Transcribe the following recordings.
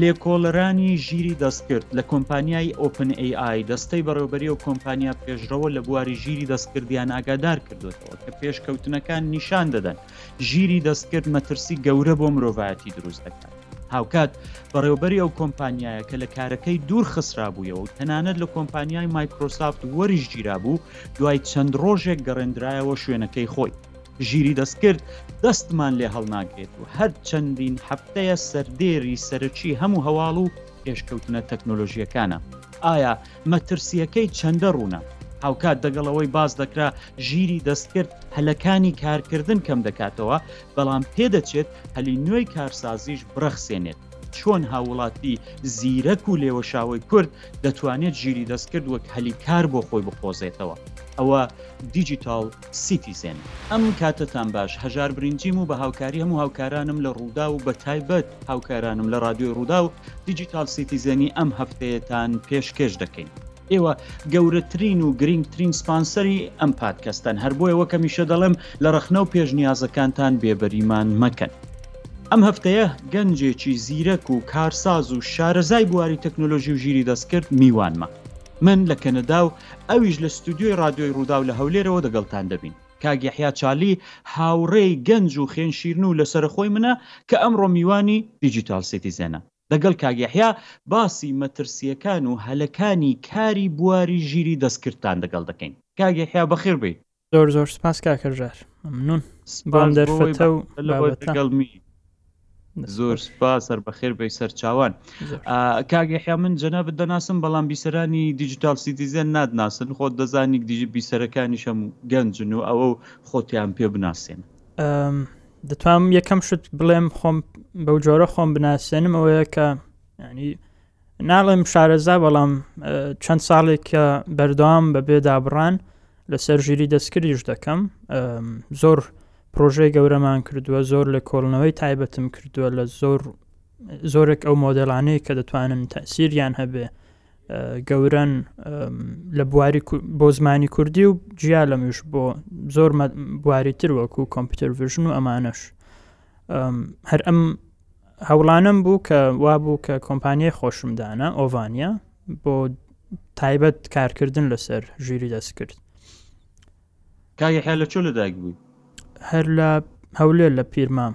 لێکۆڵەرانی ژیری دەستکرد لە کۆمپانیای ئۆپن AI دەستەی بەڕێوبەری و کۆمپانیا پێشڕەوە لە بواری ژیری دەستکردیان ئاگادار کردوێتەوە کە پێشکەوتنەکان نیشان دەدەن ژیری دەستکرد مەترسی گەورە بۆ مرۆڤایەتی دروست دەکات. هاوکات بەڕێوبەری ئەو کۆمپانیایە کە لە کارەکەی دوور خسرابوویەوە و تەنانەت لە کۆمپانیای مایکرۆسافت وەریش گیرابوو دوای چەند ڕۆژێک گەڕێنرایەوە شوێنەکەی خۆی ژیری دەستکرد دەستمان لێ هەڵناگرێت و هەر چەندین هەفتەیە سەردێری سەرەکی هەموو هەواڵ و پێشکەوتنە تەکنۆلۆژیەکانە ئایا مەترسیەکەی چەندە ڕوونە هاوکات دەگەڵەوەی باز دەکرا ژیری دەستکرد هەلەکانی کارکردن کەم دەکاتەوە بەڵام پێدەچێت هەلی نوێی کارسازیش بڕەخسێنێت چۆن هاوڵاتی زیرەک و لێوەشاوی کورد دەتوانێت ژیری دەستکرد وەک هەلی کار بۆ خۆی بقۆزێتەوە ئەوە دیجیتال سیتیزێن ئەم کاتتان باش هەژار برنجیم و بە هاوکاری هەموو هاوکارانم لە ڕوودا و بە تایبەت هاوکارانم لە ڕادیۆی ڕوودا و دیجیتال سیتیزێنی ئەم هەفتەیەتان پێشکێش دەکەین ئێوە گەورەترین و گرنگترین سپانسەری ئەم پادکەستەن هەر بۆیە وەکە میشە دەڵێم لە ڕەخنە و پێشنیازەکانتان بێبەریمان مەکەن. ئەم هەفتەیە گەنجێکی زیرەک و کارساز و شارەزای بواری تەکنۆلۆژی و ژیری دەستکرد میوانمە. من لە کەنەدا و ئەویش لە ستودیۆی رادیۆی ڕووداو لە هەولێرەوە دەگەڵتان دەبین. کاگیحیا چالی هاوڕێی گەنج و خێنشیرن و لەسەرخۆی منە کە ئەمڕۆ میوانی دیجیتال سیتیزێنە. لەگەڵ کاک یەحیا باسی مەترسییەکان و هەلەکانی کاری بواری ژیری دەستکردتان دەگەڵ دەکەین. کاک یەحیا بەخێر بێی. زۆر زۆر سپاس کاک هەژار مەمنون بۆم دەرفەتە و بابەتە. زۆر سپاس هەر بەخێر بێی سەرچاوان. کاک یەحیا من جەنابت دەناسم بەڵام بیسەرانی دیجیتاڵ سیتیزێن ناتناسن خۆت دەزانی بیسەرەکانیشم گەنجن و ئەوە و خۆتیان پێ بناسێنن. دەتوانم یەکەم شت بڵێم خۆم بەو جۆرە خۆم بناسێنم ئەوەیە کە ینی ناڵێم شارەزا بەڵام چەند ساڵێک کە بەردەوام بە بێدابڕان لەسەر ژیری دەستکردیش دەکەم زۆر پرۆژەی گەورەمان کردووە زۆر لە کۆڵنەوەی تایبەتم کردووە لە زۆر زۆرێک ئەو مۆدلانەیە کە دەتوانن تاسیریان هەبێ گەورەن لە بواری بۆ زمانی کوردی و جیا لەمش بۆ زۆر بواری تر وەکو کۆمپیوتەر ڤژن و ئەمانەش هەر ئەم هەوڵانم بوو کە وا بوو کە کۆمپانیای خۆشمدانە ئۆڤانیا بۆ تایبەت کارکردن لەسەر ژیری دەست کرد کاگەحیا لە چۆ لە دایک بووی هەر لە هەولێر لە پیرمام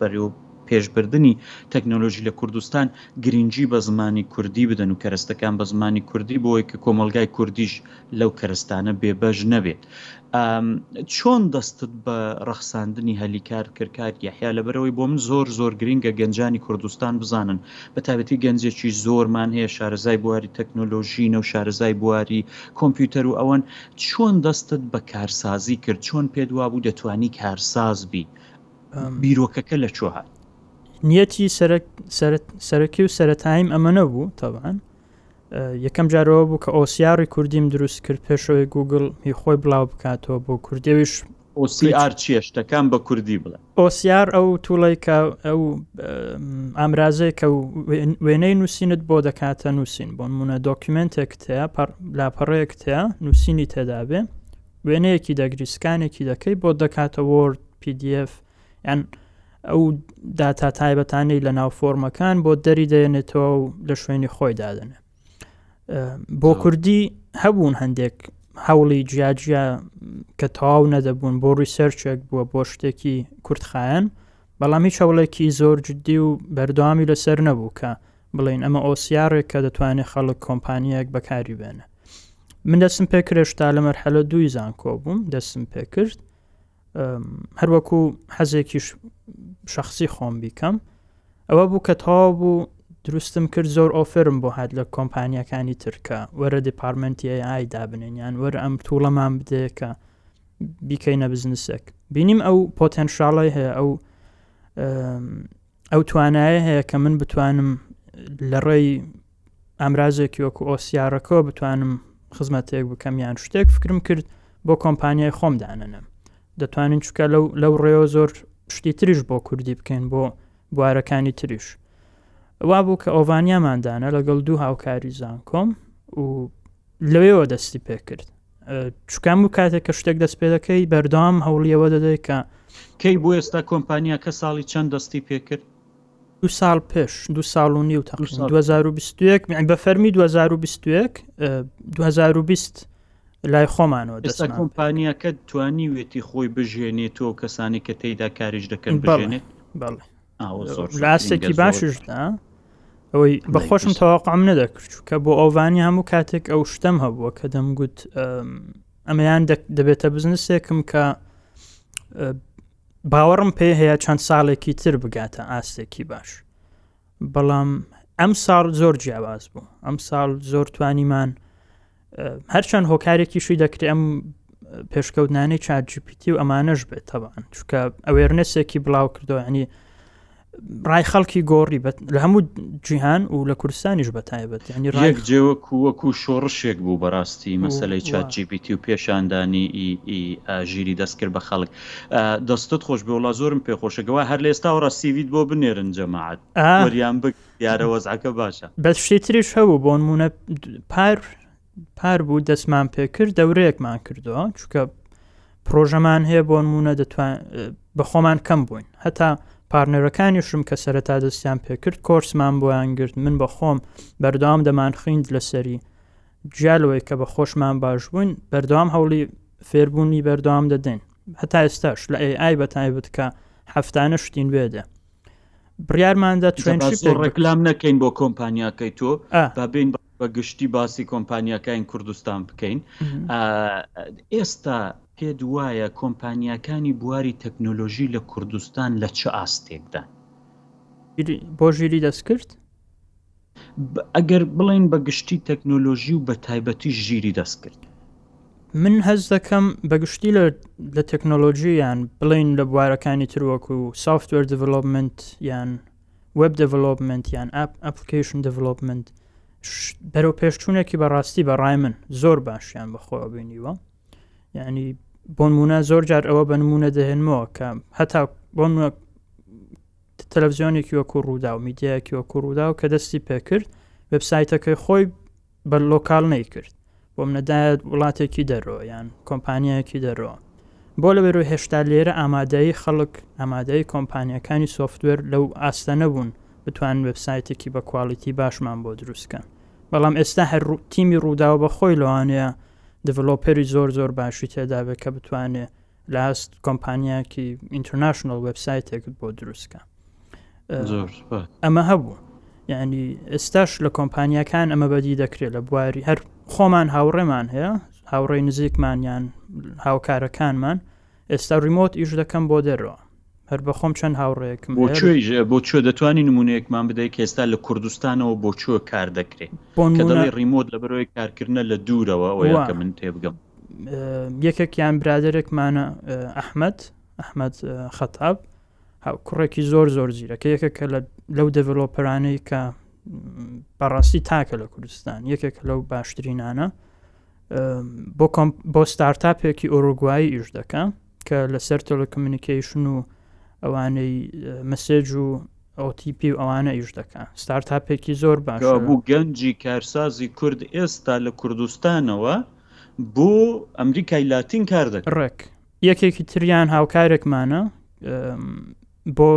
بەرێوەپێشبردنی تەکنۆلۆژی لە کوردستان گرینگی بە زمانی کوردی بدەن و کەرەستەکان بە زمانی کوردی بۆوەی کە کۆمەڵگای کوردیش لەو کەرەستانە بێ بەش نەبێت چۆن دەستت بە ڕەخساندنی هەلی کار کرد کاک یەحیا لەبەرەوەی بۆ من زۆر زۆر گرینگە گەنجانی کوردستان بزانن بە تابەتی گەنجێکی زۆرمان هەیە شارەزای بواری تەکنۆلۆژینە و شارەزای بواری کۆمپیوتەر و ئەوەن چۆن دەستت بە کارسازی کرد چۆن پێت وابوو دەتوانی کارساز بی بیرۆکەکە لە چۆ هات نیەتی سەرەکی و سەرەتایم ئەمەە بوو تاوان یەکەم جارەوە بوو کە ئۆسیاری کوردیم دروست کرد پێشەوەی گوگل هی خۆی بڵاو بکاتەوە بۆ کوردێویش ئۆسیار چێشتەکان بە کوردی بڵێ ئۆسیار ئەو توڵی کە ئەو ئامرازەیە کە وێنەی نووسینت بۆ دەکاتە نووسین بۆن منە دۆکیومنتێک تەیە لاپەڕەیەک تەیە نووسینی تێدابێ وێنەیەکی دەگری سکانێکی دەکەی بۆ دەکاتە وۆرد PDF یان ئەو داتا تایبەتانەی لە ناو فۆرمەکان بۆ دەری دەێنێتەوە و لە شوێنی خۆی دادنێ بۆ کوردی هەبوون هەندێک هەوڵی جیاجیا کە تەواو نەدەبوون بۆ ڕیسەرچێک بووە بۆ شتێکی کورتخایەن بەڵام هیچ هەوڵێکی زۆر جددی و بەردەوامی لەسەر نەبوو کە بڵین ئەمە ئۆسیارێک کە دەتوانێت خەڵک کۆمپانیەک بەکاری بێنە من دەستم پێ کرێش تا لە مەرحەلە دووی زانکۆ بووم دەستم پێ کرد هەروەکو حەزێکیش شخصی خۆم بیکەم ئەوە بوو کە تەواو بوو دروستم کرد زۆر ئۆفرم بۆ هاات لە کۆمپانیەکانی ترکە وەرە دیپارمنتی ئای دابنێن یان وەر ئەم توڵەمان بدەیەکە بیکەینە بزنسێک بینیم ئەو پۆتەنشاڵی هەیە ئەو ئەو توانایە هەیە کە من بتوانم لە ڕێی ئامرازێکی وەکو ئۆسیارەکەەوە بتوانم خزمەتێک بکەم یان شتێک فکرم کرد بۆ کۆمپانیای خۆم دانەنم دەتوانین چکە لەو لەو ڕێەوە زۆر شتی تریش بۆ کوردی بکەین بۆ بوارەکانی تریش وا بوو کە ئۆڤانیاماندانە لەگەڵ دوو هاوکاری زانکۆم و لەوێوە دەستی پێکرد چکام و کاتێک کە شتێک دەست پێ دەکەی بەردام هەوڵیەوە دەدەی کە کەی بۆ ئێستا کۆمپانیاکە ساڵی چەند دەستی پێکرد دو ساڵ پێش دو ساڵ و نیو تا 2021 بە فەرمی 2021 2020 لای خۆمانەوە دەست کۆمپانیاکە توانی وێتی خۆی بژێنێت تۆ کەسانی کە تێیدا کاریش دەکەن بژێنێت بەڵێ لاستێکی باششت ئەوەی بەخۆشم تەواقعم نەدەکرد کە بۆ ئەوانی هەموو کاتێک ئەو شتم هەبووە کە دەمگوت ئەمەیان دەبێتە بزنسێکم کە باوەڕم پێ هەیە چەند ساڵێکی تر بگاتە ئاستێکی باش بەڵام ئەم ساڵ زۆر جیاواز بوو ئەم ساڵ زۆر توانیمان هەرچەند هۆکارێکی شوی دەکرێ ئەم پێشکەوتنانەی چاجیپیتی و ئەمانەش بێت تەوان چکە ئەوێرنسێکی بڵاو کردو ینی ڕای خەڵکی گۆڕی بەت لە هەموو جیهان و لە کوردستانیش بە تایبەت ینی ڕێک جێوەک وەکو شۆڕشێک بوو بەڕاستی مەسلەی چاجیپیتی و پێشاندانی ئاژیری دەست کرد بە خەڵک دەستت خۆش بۆڵا زۆرم پێخۆشەکەەوە هەر لە ئێستاوە ڕاستیویت بۆ بنێرن جەماعات وەریان بک دیارە وەزعەکە باشە بەس شتی تریش هەبوو بۆ نمونە پار پار بوو دەستمان پێکرد دەورەیەکمان کردەوە چکە پرۆژەمان هەیە بۆ نمونە دەتوان بەخۆمان کەم بووین هەتا پارنەرەکانی شم کە سەرەتا دەستیان پێکرد کۆرسمان بۆیان گرت من بە خۆم بەردەوام دەمان خویند لەسەری جیالەوەی کە بە خۆشمان باش بووین بەردەوام هەوڵی فێربوونی بەردەوام دەدەین هەتا ئێستاش لە ئەی ئای بە تایبەت کە هەفتانە شتین بێدە بڕیارماندا ڕێکلام نەکەین بۆ کۆمپانیاکەی تۆ با بین بە گشتی باسی کۆمپانیەکەین کوردستان بکەین ئێستا پێ دوایە کۆمپانیەکانی بواری تەکنۆلۆژی لە کوردستان لە چ ئاستێکدا بۆ ژیری دەستکرد ئەگەر بڵێین بە گشتی تەکنۆلۆژی و بە تایبەتیش ژیری دەستکرد. من هەست دەکەم بە گشتی لە تەکنۆلۆژی یان بڵین لە بوارەکانی تر وەکو و سافتوەر دیڤلوپمنت یان وب دیڤلوپمنت یان ئەپ ئەپلیکیشن دیڤلوپمنت بەرەو پێشچوونێکی بەڕاستی بەڕای من زۆر باشیان بەخۆ بینیوە یعنی بۆنمونە زۆر جار ئەوە بە نمونە دەهێنمەوە کە هەتا بۆن تەلەفزیۆنێکی وەکو ڕووداو میدیایەکی وەکو ڕووداو کە دەستی پێکرد وبسایتەکەی خۆی بە لۆکال نەیکرد بۆ منەدایەت وڵاتێکی دەرۆ یان کۆمپانیایەکی دەرۆ بۆ لە بەرو هێشتا لێرە ئامادەی خەڵک ئامادەی کۆمپانیەکانی سوفتوێر لەو ئاستە نەبوون بتوان وبسایتێکی بە کوالیتی باشمان بۆ دروستکەن بەڵام ئێستا هەر تیمی ڕووداوە بە خۆی لەوانەیە دڤلۆپەری زۆر زۆر باشی تێدابێت کە بتوانێت لاست کۆمپانیاکی ئینتەرنشنل وبسایتێکت بۆ دروستکە ئەمە هەبوو یعنی ئێستاش لە کۆمپانیەکان ئەمە بەدی دەکرێت لە بواری هەر خۆمان هاوڕێمان هەیە هاوڕێی نزیکمانیان هاوکارەکانمان ئێستا ریمۆت ئیش دەکەم بۆ دەرەوە هەر بەخۆم چەند هاوڕێیەکم هەیە لە. بۆ کوێ دەتوانی نمونەیەکمان بدەی کە ئێستا لە کوردستانەوە بۆ کوێ کار دەکرێ کە دەڵێی ڕیمۆت لەبەرئەوەی کارکردنە لە دوورەوە ئەوەیە کە من تێبگەم. یەکێک یان برادەرێکمانە ئەحمەد ئەحمەد خەتاب کوڕێکی زۆر زۆر زیرەکە یەکە کە لەو دەڤلۆپەرانەی کە بەڕاستی تاکە لە کوردستان یەکێک لەو باشترینانە بۆ بۆ ستارتاپێکی ئۆرۆگوایی ئیش دەکەم کە لەسەر تۆلکمیونیکیشن و ئەوانەی مەسێج و ئۆتیP و ئەوانە ئیش دەکە ستارتاپێکی زۆر باش بوو گەنجی کارسازی کورد ئێستا لە کوردستانەوە بۆ ئەمریکای لاتین کار دەکە ڕێک یەکێکی تریان هاوکارێکمانە بۆ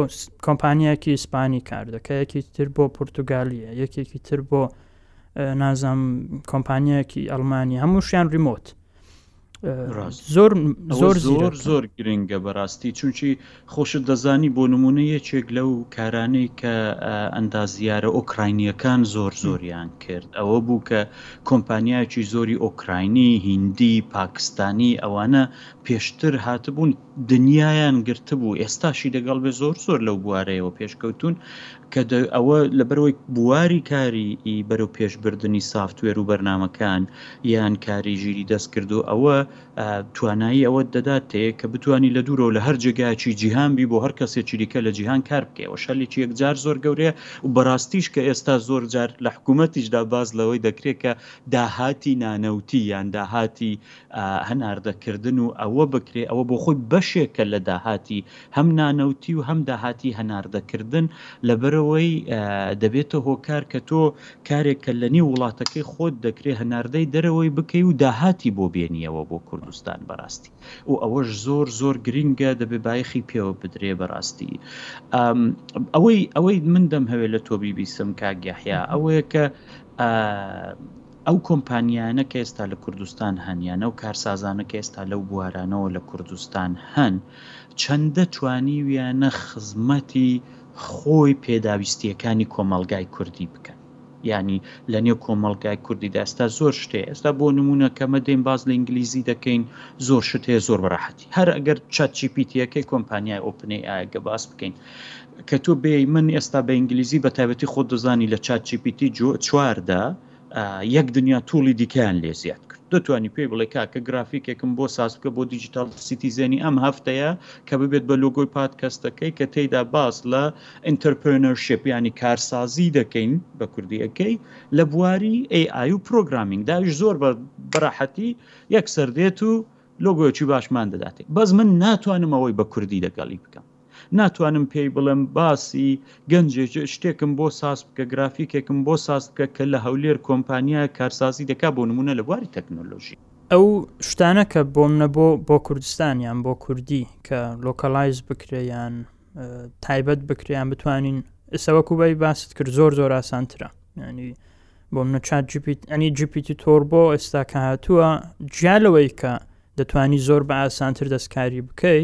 کۆمپانیاکی ئیسپانی کار دەکە یەکی تر بۆ پورتوگالیە یەکێکی تر بۆ نازام کۆمپانیاکی ئەلمانی هەمووشیان ریمۆت زۆر زۆر زۆر زۆر گرنگە بەڕاستی چونچی خۆشت دەزانی بۆ نمونە یەکێک لەو کارانەی کە ئەندازیارە ئۆکراینیەکان زۆر زۆریان کرد ئەوە بوو کە کۆمپانیایکی زۆری ئۆکراینی هیندی پاکستانی ئەوانە پێشتر هاتبوون دنیایان گرتبوو ئێستاشی دەگەڵ بێ زۆر زۆر لەو بوارەیەوە پێشکەوتون کە ئەوە لەبەرەوەی بواری کاری ئی بەرەو پێشبردننی سافتوێر و بەرنمەکان یان کاری ژیری دەست کردو ئەوە توانایی ئەوە دەدات تەیە کە بتانی لە دوورەوە لە هەر جێگایکی جیهان بی بۆ هەر کەسێ چریکە لە جیهان کار بکەوە شەلێکی یەکجار زۆر گەورەیە و بەڕاستیش کە ئێستا زۆر جار لە حکوومەتیشدا باز لەوەی دەکرێت کە داهاتی نانەوتی یان داهاتی هەناردەکردن و ئەوە بکرێ، ئەوە بۆ خۆی بەشێکە لە داهاتی هەم نانەوتی و هەم داهاتی هەناردەکردن، لەبەرئەوەی دەبێتە هۆکار کە تۆ کارێک کە لە نێو وڵاتەکەی خۆت دەکرێ هەناردەی دەرەوەی بکەی و داهاتی بۆ بێنیەوە بۆ کوردستان بەراستی و ئەوەش زۆر زۆر گرینگە دەبێ بایەخی پێوە بدرێ بەراستی ئەوەی ئەوەی من دەمهەوێ لە تۆ بیبیسم کاک یەحیا ئەوەیە کە ئەو کۆمپانیایانە کە ئێستا لە کوردستان هەن یان ئەو کارسازانە کە ئێستا لەو بوارانەوە لە کوردستان هەن چەندە توانیویانە خزمەتی خۆی پێداویستییەکانی کۆمەڵگای کوردی بکەن یانی لە نێو کۆمەڵگای کوردیدا ئێستا زۆر شت هەیە ئێستا بۆ نموونە کە مە دێین باس لە ئینگلیزی دەکەین زۆر شت هەیە زۆر بە ڕەحەتی هەر ئەگەر چات جی پی تییەکەی کۆمپانیای ئۆپنەی ئایگە باس بکەین کە تۆ بێی من ئێستا بە ئینگلیزی بە تایبەتی خۆ دەزانی لە چات جیپیتی جۆ چواردا یەک دنیا توڵی دیکەیان لێ زیاد کرد دەتوانی پێی بڵێ کاکە گرافیکێکم بۆ ساز بکە بۆ دیجیتال سیتیزێنی ئەم هەفتەیە کە ببێت بە لۆگۆی پادکەستەکەی کە تێیدا باس لە ئینتەرپرێنەرشپ ینی کارسازی دەکەین بە کوردیەکەی لە بواری AI و پرۆگرامینگ داویش زۆر بە بەراحەتی یەک سەردێت و لۆگۆیەکی باشمان دەداتێ بەس من ناتوانم ئەوەی بە کوردی دەگەڵی بکەم ناتوانم پێی بڵێم باسی گەنجێک شتێکم بۆ ساز بکە، گرافیکێکم بۆ ساز بکە کە لە هەولێر کۆمپانیایەک کارسازی دەکات بۆ نموونە لە بواری تەکنۆلۆژی. ئەو شتانە کە بۆمنە بۆ بۆ کوردستان یان بۆ کوردی کە لۆکەڵایز بکرێ یان تایبەت بکرێ یان بتوانین ئێستا وەکو بای باست کرد زۆر زۆر ئاسانترە ینی بۆمنە چات جیپیت ئەنی جیپیتی تۆر بۆ ئێستا کە هاتووە جیا لەوەی کە دەتوانی زۆر بە ئاسانتر دەستکاری بکەی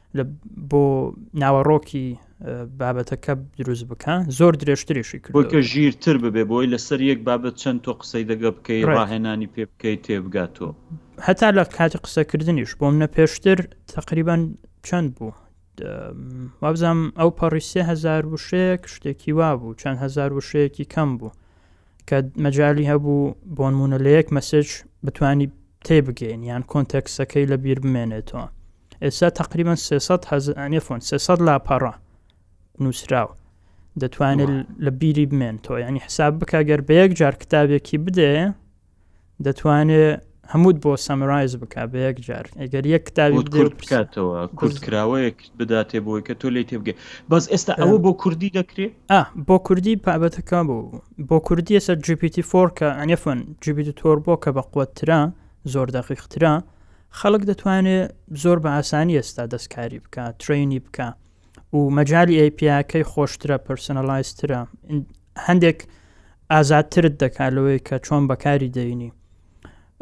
بۆ ناوەڕۆکی بابەتەکە دروست بکە زۆر درێژترێشی کردکە ژیرتر ببێ بۆی لەسەر یەک بابەت چەند تۆ قسەی دەگە بکەی ڕاهێنانی پێ بکەیت تێبگات تۆ هەتا لە کاتی قسەکردنیش بۆم نە پێشتر تقریبان چەند بوو وابزانام ئەو پەڕی سهزار وشەیەک شتێکی وا بوو چەند هزار وشەیەکی کەم بوو کە مەجای هەبوو بۆنمونە لە یەک مەسج بتانی تێبگەین یان کۆنتەکسەکەی لە بیر بمێنێتەوە ئێستا تقریبان سێ سەد هەزانێفۆن سێ سەد لاپەڕە نووسراوە دەتوانێت لە بیری بمێنتەوە ینی حساب بکە گەر بە یەک جار کتابێکی بدێ دەتوانێت هەمووت بۆ سەمرایز بک بە یەک جار ئەگەر یەک کتابی کورد بکاتەوە کورد کراوەیەک بداتێ بۆی کە تۆ لی تێبگە بەس ئێستا ئەوە بۆ کوردی دەکرێت بۆ کوردی پابەتەکە بوو بۆ کوردی ئێستا جیپیتی فۆرکە ئەنیفۆن جیبیتی تۆر بۆ کە بە قوترا زۆر دەقیقترا خەڵک دەتوانێ زۆر بە ئاسانی ئێستا دەستکاری بکە ترینی بکە و مەجای ئەیپیاکەی خۆشترە پرسنەلایزترە هەندێک ئازادترت دەکات لەوەی کە چۆن بەکاری دەینی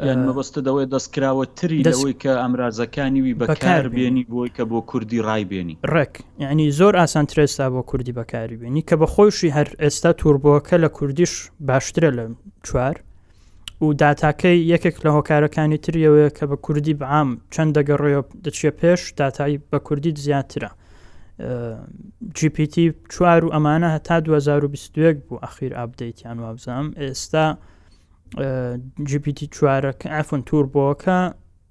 مەبەستە دەوەی دەستکراوە تری دەوەی کە ئەمرازەکانی وی بەکار بێنی بۆی کە بۆ کوردی ڕایبێنی ڕێک یعنی زۆر ئاسان ترێستا بۆ کوردی بەکاری بێنی کە بە خۆشی هەر ئێستا توربۆکە لە کوردیش باشترە لە چوار و داتاکەی یەکێک لە هۆکارەکانی تری ئەوەیە کە بە کوردی بەعام چەند دەگەڕێ دەچێ پێش داتایی بە کوردی زیاترە جیپیتی چوار و ئەمانە هەتا 2022 بوو ئەخیر ئابدەیتیان وابزانام ئێستا جیپیتی چوارەکە ئەفون تور بۆکە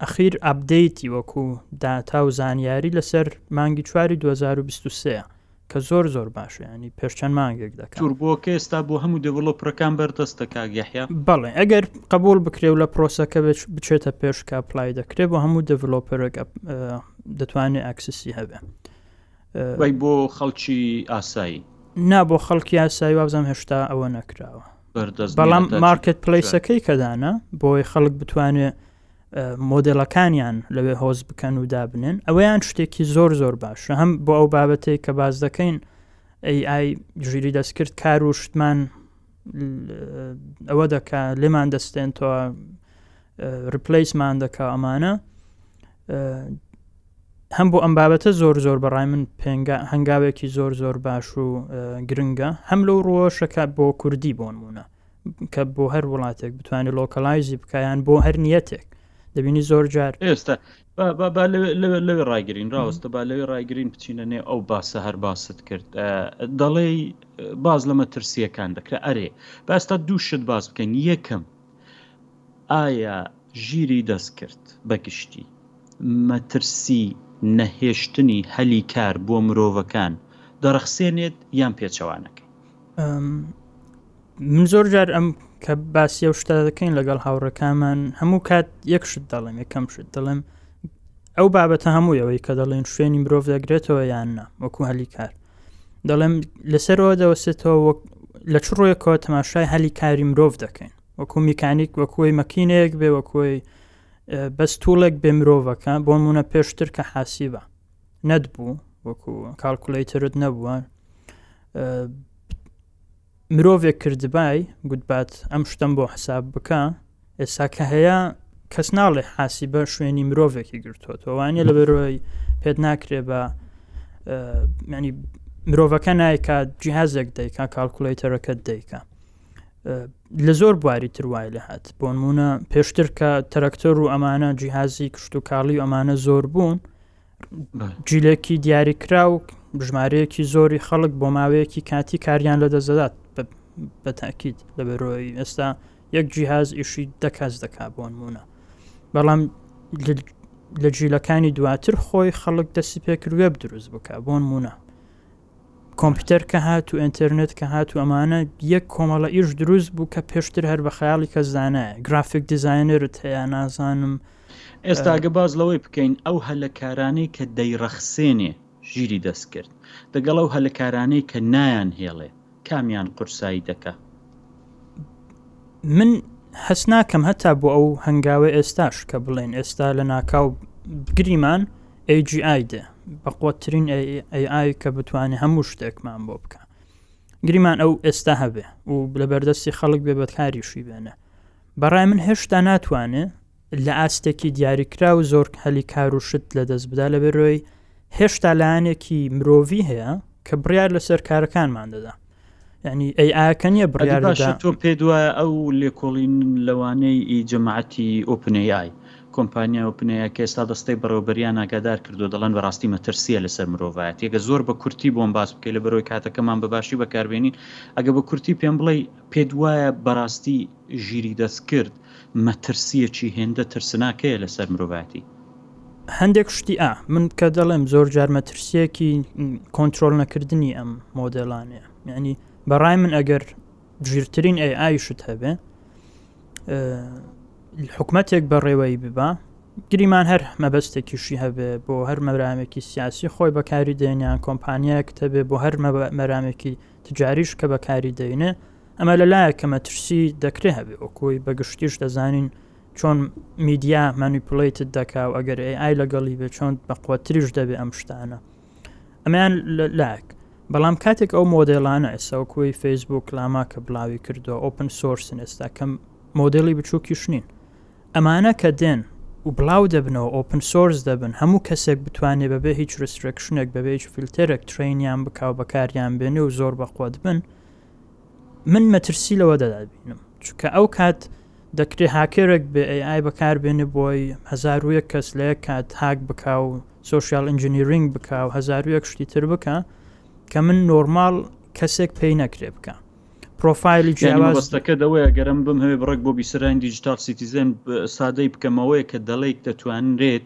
ئەخیر ئابدەیتی وەکو داتا و زانیاری لەسەر مانگی چواری 2023 کە زۆر زۆر باشە یانی پێش چەند مانگێک دەکەم. توربۆکە ئێستا بۆ هەموو دێڤڵۆپرەکان بەردەستە کاک یەحیا؟ بەڵێ ئەگەر قبوڵ بکرێ و لە پرۆسەکە بچێتە پێش کە ئەپلای دەکرێ بۆ هەموو دێڤڵۆپەرێک دەتوانێ ئاکسسی هەبێ. وای بۆ خەڵکی ئاسایی؟ نا بۆ خەڵکی ئاسایی وابزانم هێشتا ئەوە نەکراوە. بەردەست نییە بەڵام تا چ- مارکت پلیسەکەی کە دانا بۆی خەڵک بتوانێ مۆدێلەکانیان لەوێ هۆز بکەن و دابنێن ئەوەیان شتێکی زۆر زۆر باشە هەم بۆ ئەو بابەتەی کە باز دەکەین AI ژیری دەستکرد کار و شتمان ئەوە دەکا لێمان دەستێنەوە ریپلیسمان دەکا ئەمانە هەم بۆ ئەم بابەتە زۆر زۆر بەڕای من پێنگا هەنگاوێکی زۆر زۆر باش و گرنگە هەم لەو ڕۆشەکە بۆ کوردی بۆنمونە کە بۆ هەر وڵاتێک بتوانێت لۆکەلایزی بکە یان بۆ هەر نیەتێک دەبینی زۆر جار ئێستا لەوێ ڕایگرین ڕاوەستە با لەوێ ڕایگرین بچینە نێ ئەو باسە هەر باست کرد دەڵێ باز لە مەترسیەکان دەکرێت ئەرێ باستا دوو شت باز بکەین یەکەم ئایا ژیری دەست کرد بەگشتی مەترسی نەهێشتنی هەلی کار بۆ مرۆڤەکان دەڕەخسێنێت یان پێچەوانەکە من زۆر جار ئەم کە باسی و شتا دەکەین لەگەڵ هاوڕەکانمان هەموو کات یەک شت دەڵێم یەکەم شت دەڵێم ئەو بابەتە هەموو ئەوەی کە دەڵێن شوێنی مرۆڤ دەگرێتەوە یان نە وەکو هەلی کار دەڵێم لەسەرەوە دەوەستێتەوە وەک لە چ ڕۆیەکەوە تەماشای هەلی کاری مرۆڤ دەکەین وەکو میکانیک وەکوی مەکینەیەک بێ وەکوی بەس توڵێک بێ مرۆڤەکە بۆ منە پێشتر کە حاسیبە نەت بوو وەکو کاڵکولەیتەرت نەبووە مرۆڤێک کردبای گوتبات ئەم شتم بۆ حساب بکە ئێستا کە هەیە کەس ناڵێ حاسی بە شوێنی مرۆڤێکی گرتووەوانە لە بەرۆی پێت ناکرێ بە ینی مرۆڤەکە نایکات جیهازێک دەیکا کاڵکولەیتەرەکەت دەیکا لە زۆر بواری تروای لە هاات بۆنمونە پێشتر کە تەرەکتەر و ئەمانە جیهازی کشت و کاڵی و ئەمانە زۆر بوون جیلێکی دیاریکرا و بژمارەیەکی زۆری خەڵک بۆ ماوەیەکی کاتی کاریان لە دەزدات بە تاکیید لە بەرۆی ئێستا یەک جیهاز ئیشی دەکاس دەکا بۆ نمونە بەڵام لە جیلەکانی دواتر خۆی خەڵک دەستی پێکروێب دروست بکە بۆ نمونە کۆمپیوتەر کە هات و ئێنتێرنێت کە هات و ئەمانە یەک کۆمەڵە ئیش دروست بوو کە پێشتر هەر بە خەیاڵی کەس دانایە. گرافیک دیزاینەرت هەیە نازانم. ئێستا ئەگە باس لەوەی بکەین ئەو هەلە کارانەی کە دەیڕەخسێنێ ژیری دەستکرد دەگەڵ ئەو هەلە کارانەی کە نایانهێڵێ کامیان قورسایی دەکا؟ من هەست ناکەم هەتا بۆ ئەو هەنگاوە ئێستاش کە بڵێن ئێستا لە ناکاو گریمان ئەیجیئای دێ بە قوتترین ئەیئای کە بتوانێت هەموو شتێکمان بۆ بکە گریمان ئەو ئێستا هەبێ و لە بەردەستی خەڵک بێ بەدکاریشی بێنە بەڕای من هێشتا ناتوانێ لە ئاستێکی دیاریکراو زۆر هەلی کار و شت لەدەست بدا لەبەرەوەی هێشتا لایەنێکی مرۆڤی هەیە کە بڕیار لەسەر کارەکانمان دەدا ینی ئەی ئاکە نیە بڕیار تۆ پێ دوایە ئەو لێکۆڵین لەوانەی ئی جەماعەتی ئۆپنەی ئای کۆمپانیا ئۆپنەیە کە ئێستا دەستەی بەڕێوبەریان ئاگادار کردو دەڵێن بەڕاستی مەترسیە لەسەر مرۆڤایەتی ئەگە زۆر بە کورتی بۆم باس بکەی لەبەرەوەی کاتەکەمان بەباشی بەکاربێنین ئەگە بە کورتی پێم بڵێ پێت وایە بەڕاستی ژیری دەستکرد مەترسییەکی هێندە ترسناک هەیە لەسەر مرۆڤایەتی. هەندێک شتی ئا من کە دەڵێم زۆر جار مەترسییەکی کۆنترۆل نەکردنی ئەم مۆدێلانێ یعنی بەڕای من ئەگەر ژیرترین ئەی ئایشت هەبێ حکومەتێک بەڕێوەی ببا گریمان هەر مەبەستێکیشی هەبێ بۆ هەر مەرامێکی سیاسی خۆی بەکاری دێنیان کۆمپانیایەک هەبێ بۆ هەر مەرامێکی تجاریش کە بەکاری دەینێ ئەمە لە لایەکە مەترسی دەکرێ هەبێ وەکۆی بە گشتیش دەزانین چۆن میدیا مانیپلیتت دەکا و ئەگەر ئەی ئای لەگەڵی بێ چۆن بەقوەتریش دەبێ ئەم شتانە ئەمیان لاک بەڵام کاتێک ئەو مۆدلانە ئێساوکوی فەیسبوک لاما کە بڵاوی کردو ئۆپن سۆرسن ئێستا کەم مۆدلی بچووکیش نین ئەمانە کە دێن و بڵاو دەبنەوە ئۆپن سۆرس دەبن هەموو کەسێک بتوانێ بەبێ هیچ ڕیسترێکشنێک بەبێ هیچ فیلتێرێک ترەینیان بکا و بەکاریان بێنێ و زۆر بەقوەت بن من مەترسی لەوە دەدابینم چونکە ئەو کات دەکرێ هاکێرێک بێ ئەی بەکار بێنێ بۆی هزار و یەک کەس لە یەک کات هاک بکا و سوسیال ئینجنیرینگ بکا و هزار و یەک شتی تر بکە کە من نۆرمال کەسێک پێی نەکرێ بکە پرۆفایلی جیاوازستەکە دەوەیە گەرم بم هەوێ بڕێک بۆ بیسەرانی دیجیتال سیتیزن سادەی بکەمەوەی کە دەڵێک دەتوانرێت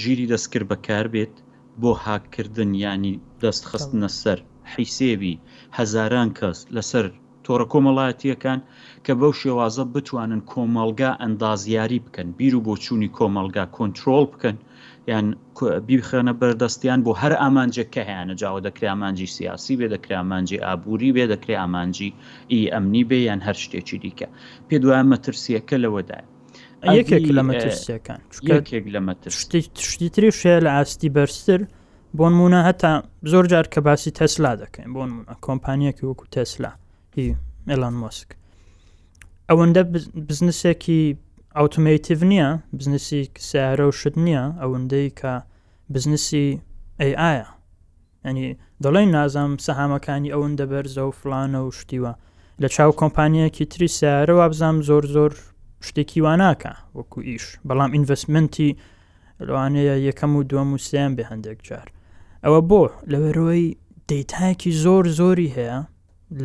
ژیری دەستکرد بەکار بێت بۆ هاککردن ینی دەست خستنە سەر حیسێبی هەزاران کەس لەسەر تۆڕە کۆمەڵایەتیەکان کە بەو شێوازە بتوانن کۆمەڵگا ئەندازیاری بکەن بیر و بۆچوونی کۆمەڵگا کۆنتترۆل بکەن یان بیخەنە بەر دەستیان بۆ هەر ئامانجێک کە هەیانە جاوە دەکرێ ئامانجی سیاسی بێ دەکرێ ئامانجی ئابووری بێ دەکرێ ئامانجی ئی ئەمنی بێ یان هەر شتێکی دیکە پێ دوایە مەترسیەکە لەوەدایە یەکێک لە مەترسیەکان یەکێک لە مەتر شتی تری شێ لە ئاستی بەرزتر بۆن مونە هەتا زۆر جار کە باسی تەسلا دەکەین بۆن کۆمپانیەکی وەکو تەسلا هی ئەلان مۆسک ئەوەندە بزنسێکی ئۆتومەتیڤ نییە بزنسی سیارە و شت نییە ئەوەندەی کە بزنسی ئەیە ئەنی دەڵێ نازام سەهامەکانی ئەوەن دەبەرزە و فلانە و شتیوە لە چاو کۆمپانیەکی تری سیارە وابزانام زۆر زۆر شتێکی واناکە وەکو ئیش بەڵام ئینڤستمنتی لەوانەیە یەکەم و دووەم و سیان بێ هەندێک جار ئەوە بۆ لەوەرەوەی دیتایەکی زۆر زۆری هەیە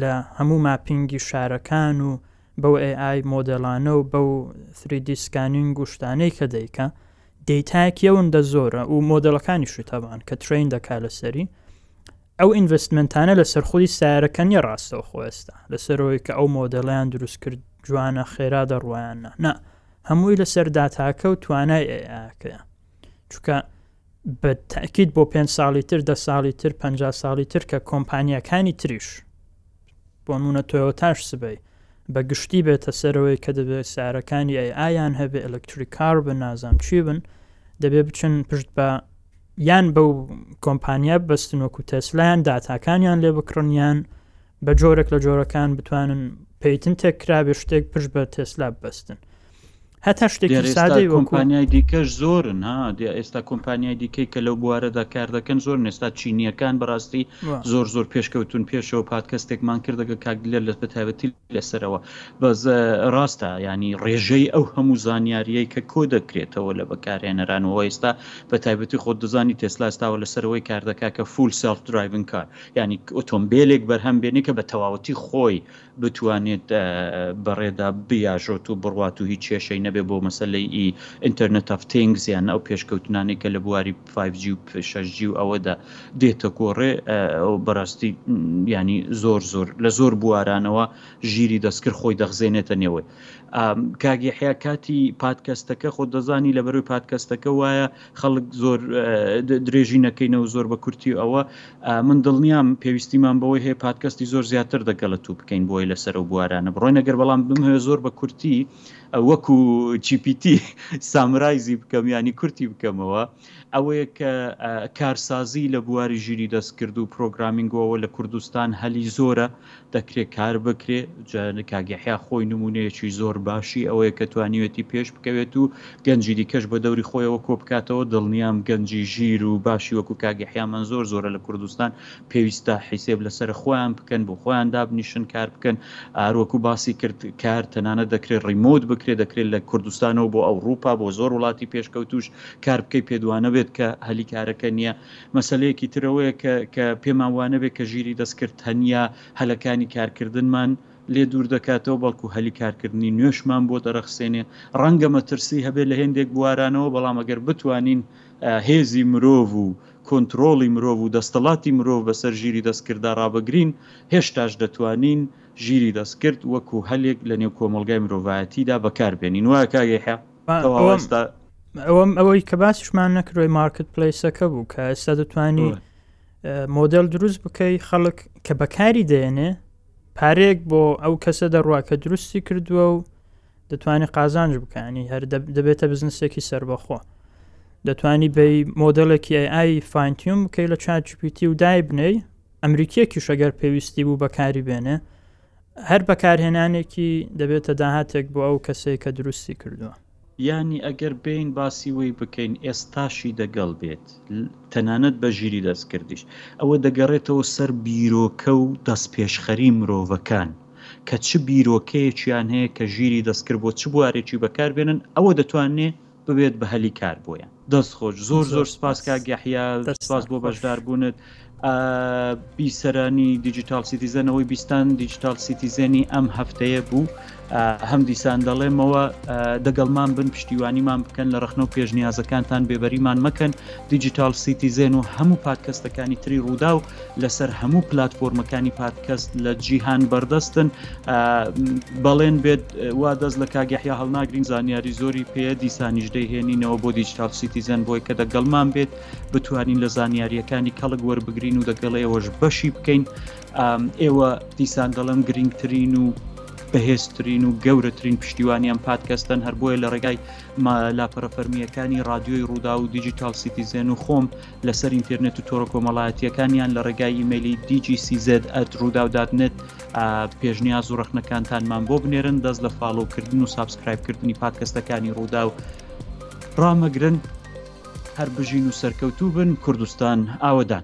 لە هەموو ماپینگی شارەکان و بەو ئەی ئای مۆدێلانە و بەو ثری دی سکانینگ و شتانەی کە دەیکا دەیتایەکی ئەوندە زۆرە و مۆدێلەکانیشی تابان کە ترین دەکا لەسەری ئەو ئینڤستمنتانە لەسەر خودی سارەکە نیە ڕاستەو خۆێستا لەسەرەوەی کە ئەو مۆدەڵیان دروست کرد جوانە خێرا دەڕوایاننا نا هەمووی لەسەر داتاکە و توانای ئەیەکەیە چونکە بە تاکیت بۆ پێنج ساڵی تر دە ساڵی تر پ ساڵی تر کە کۆمپانیەکانی تریش بۆ نونە تۆتاش سبەی بە گشتی بێتە سەرەوەی کە دەبێت سارەکانی ئەی ئایان هەبێ ئەلکتریکار بە نازام چی بن دەبێ بچن پشت بە یان بەو کۆمپانیا بەستن وەکو تەسلایان داتاکانیان لێ بکڕنیان بە جۆرێک لە جۆرەکان بتوانن پیتن تێکرابێ شتێک پشت بە تەسلا بەستن هەتا شتێکی سادەی کۆمپانیای دیکەش زۆرن ها دی ئێستا کۆمپانیای دیکەی کە لەو بوارەدا کار دەکەن زۆر نێستا چینیەکان بەڕاستی زۆر زۆر پێشکەوتون پێشەوە پادکەستێکمان کردەگە کاکدلێر لە بەتابەتی لەسەرەوە بەز ڕاستە ینی ڕێژەی ئەو هەموو زانیاریەی کە کۆ دەکرێتەوە لە بەکارهێنەرانەوە ئێستا بە تایبەتی خۆ دەزانی تێسلاستاوە لەسەرەوەی کاردەکە کە فول سلف درایڤنکار ینی ئۆتۆمبیلێک بەرهەم بێنێ کە بە تەواوەتی خۆی بتوانێت بەڕێدا بیاژۆت و بڕوات و هیچ کێشەی نەبێت بۆ مەسەلەی ئی ئنتەرنێت ئاف تینگس یان ئەو پێشکەوتنانەی کە لە بواری فایڤ جی و شەش جی و ئەوەدا دێتە گۆڕێ ئەو بەراستی یانی زۆر زۆر لە زۆر بوارانەوە ژیری دەستکرد خۆی دەخزێنێتە نێوەی کاک یەحیا کاتی پادکەستەکە خۆت دەزانی لەبەروی پادکەستەکە وایە خەڵک زۆر درێژی نەکەینە و زۆر بە کورتی ئەوە من دڵنیام پێویستیمان بەوەی هەیە پادکەستی زۆر زیاتر دەگەڵە تو بکەین بۆی لەسەر و بوارانە بڕۆینە گەر بەڵام بمهێ زۆر بە کورتی وەکو چیپیتی سامرایزی بکەم ینی کورتی بکەمەوە ئەوەیە کە کارسازی لە بواری ژیری دەستکرد و پرۆگرامینگەوە لە کوردستان هەلی زۆرە دەکرێ کار بکرێ جا کاک یەحیا خۆی نموونەیەکی زۆر باشی ئەوەیە کە توانیوێتی پێش بکەوێت و گەنجی دیکەش بە دەوری خۆیەوە کۆ بکاتەوە دڵنیام گەنجی ژیر و باشی وەکو کاک یەحیامان زۆر زۆرە لە کوردستان پێویستە حیسێب لە سەر خۆیان بکەن بۆ خۆیان دابنیشن کار بکەن ئار وەکو باسی کرد کار تەنانەت دەکرێت ڕیمۆت بکرێت دەکرێت لە کوردستانەوە بۆ ئەوڕوپا بۆ زۆر وڵاتی پێشکەوتووش کار بکەی پێت وانەبێت کە هەلی کارەکە نییە. مەسەلەیەکی تر ئەوەیە کە کە پێمان وا نەبێت کە ژیری دەستکرد تەنیا هەلەکانی کارکردنمان لێ دوور دەکاتەوە، بەڵکو هەلی کارکردنی نوێشمان بۆ دەرەخسێنێ. ڕەنگە مەترسی هەبێت لە هێندێک بوارانەوە، بەڵام ئەگەر بتوانین هێزی مرۆڤ و کۆنترۆڵی مرۆڤ و دەستەڵاتی مرۆڤ بەسەر ژیری دەستکرددا ڕابگرین، هێشتاش دەتوانین ژیری دەستکرد وەکو هەلێک لە نێو کۆمەڵگای مرۆڤایەتیدا بەکار بێنین. وایە کاک یەحیا؟ ئەوەم ئەوەی کە باسیشمان نەکرۆی مارکت پلیسەکە بوو کە ئێستا دەتوانی مۆدل دروست بکەی خەڵک کە بەکاری دێنێ پارێک بۆ ئەو کەسە دەڕوا کە دروستی کردووە و دەتوانانی قازانج بکانی هەر دەبێتە بزنسێکی سربەخۆ دەتوانی بە مۆدلێکی ئای فانتیوم بکەی لە چاچپیتی و دای بنەی ئەمریکیەکی شەگەر پێویستی بوو بەکاری بێنێ هەر بەکارهێنانێکی دەبێتە داهاتێک بۆ ئەو کەسەی کە دروستی کردووە. یانی ئەگەر بێین باسی وی بکەین ئێستاشی دەگەڵ بێت تەنانەت بە ژیری دەستکردیش ئەوە دەگەڕێتەوە سەر بیرۆکە و دەستپێشخەری مرۆڤەکان کە چ بیرۆکەیەکیان هەیە کە ژیری دەستکرد بۆ چ بوارێکی بەکاربێنن ئەوە دەتوانێت ببێت بە هەلی کار بۆیان. دەست خۆش زۆر زۆر سپاس کاک یەحیا سپاس بۆ بەشدار بوونت بیسەرانی دیجیتال سیتیزەنەوەی بیستان دیجیتال سیتیزێنی ئەم هەفتەیە بوو هەم دیسان دەڵێمەوە دەگەڵمان بن پشتیوانیمان بکەن لە ڕخنە و پێشنیازەکانتان بێبەریمان مەکەن دیجیتال سیتیزێن و هەموو پادکەستەکانی تری ڕوودا و لەسەر هەموو پلتفۆرمەکانی پادکەست لە جیهان بەردەستن بەڵێن بێت وا دەست لە کاگەحیا هەڵناگرین زانیاری زۆری پێ دیسانیش دەیهێنینەوە بۆ دیجیتال سیتیزن بۆی کە دەگەڵمان بێت بتوانین لە زانیاریەکانی کەڵک وەربگرین و دەگەڵ ئێوەش بەشی بکەین ئێوە دیسان دەڵم گرنگترین و بەهێزترین و گەورەترین پشتیوانیان پادکەستن هەر بۆیە لە ڕێگای لاپەرە فەرمیەکانی رادیۆی ڕوودا و دیجیتال سیتیزێن و خۆم لەسەر ئینتێرنێت و تۆڕە کۆمەڵایەتییەکان یان لە ڕێگای ئیمەلی DGCZ at رووداو دات نێت پێشنیاز و ڕەخنەکانتانمان بۆ بنێرن دەست لە فاڵۆکردن و سابسکرایبکردنی پادکەستەکانی ڕوودا و ڕامەگرن هەر بژین و سەرکەوتوو بن کوردستان ئاوەدان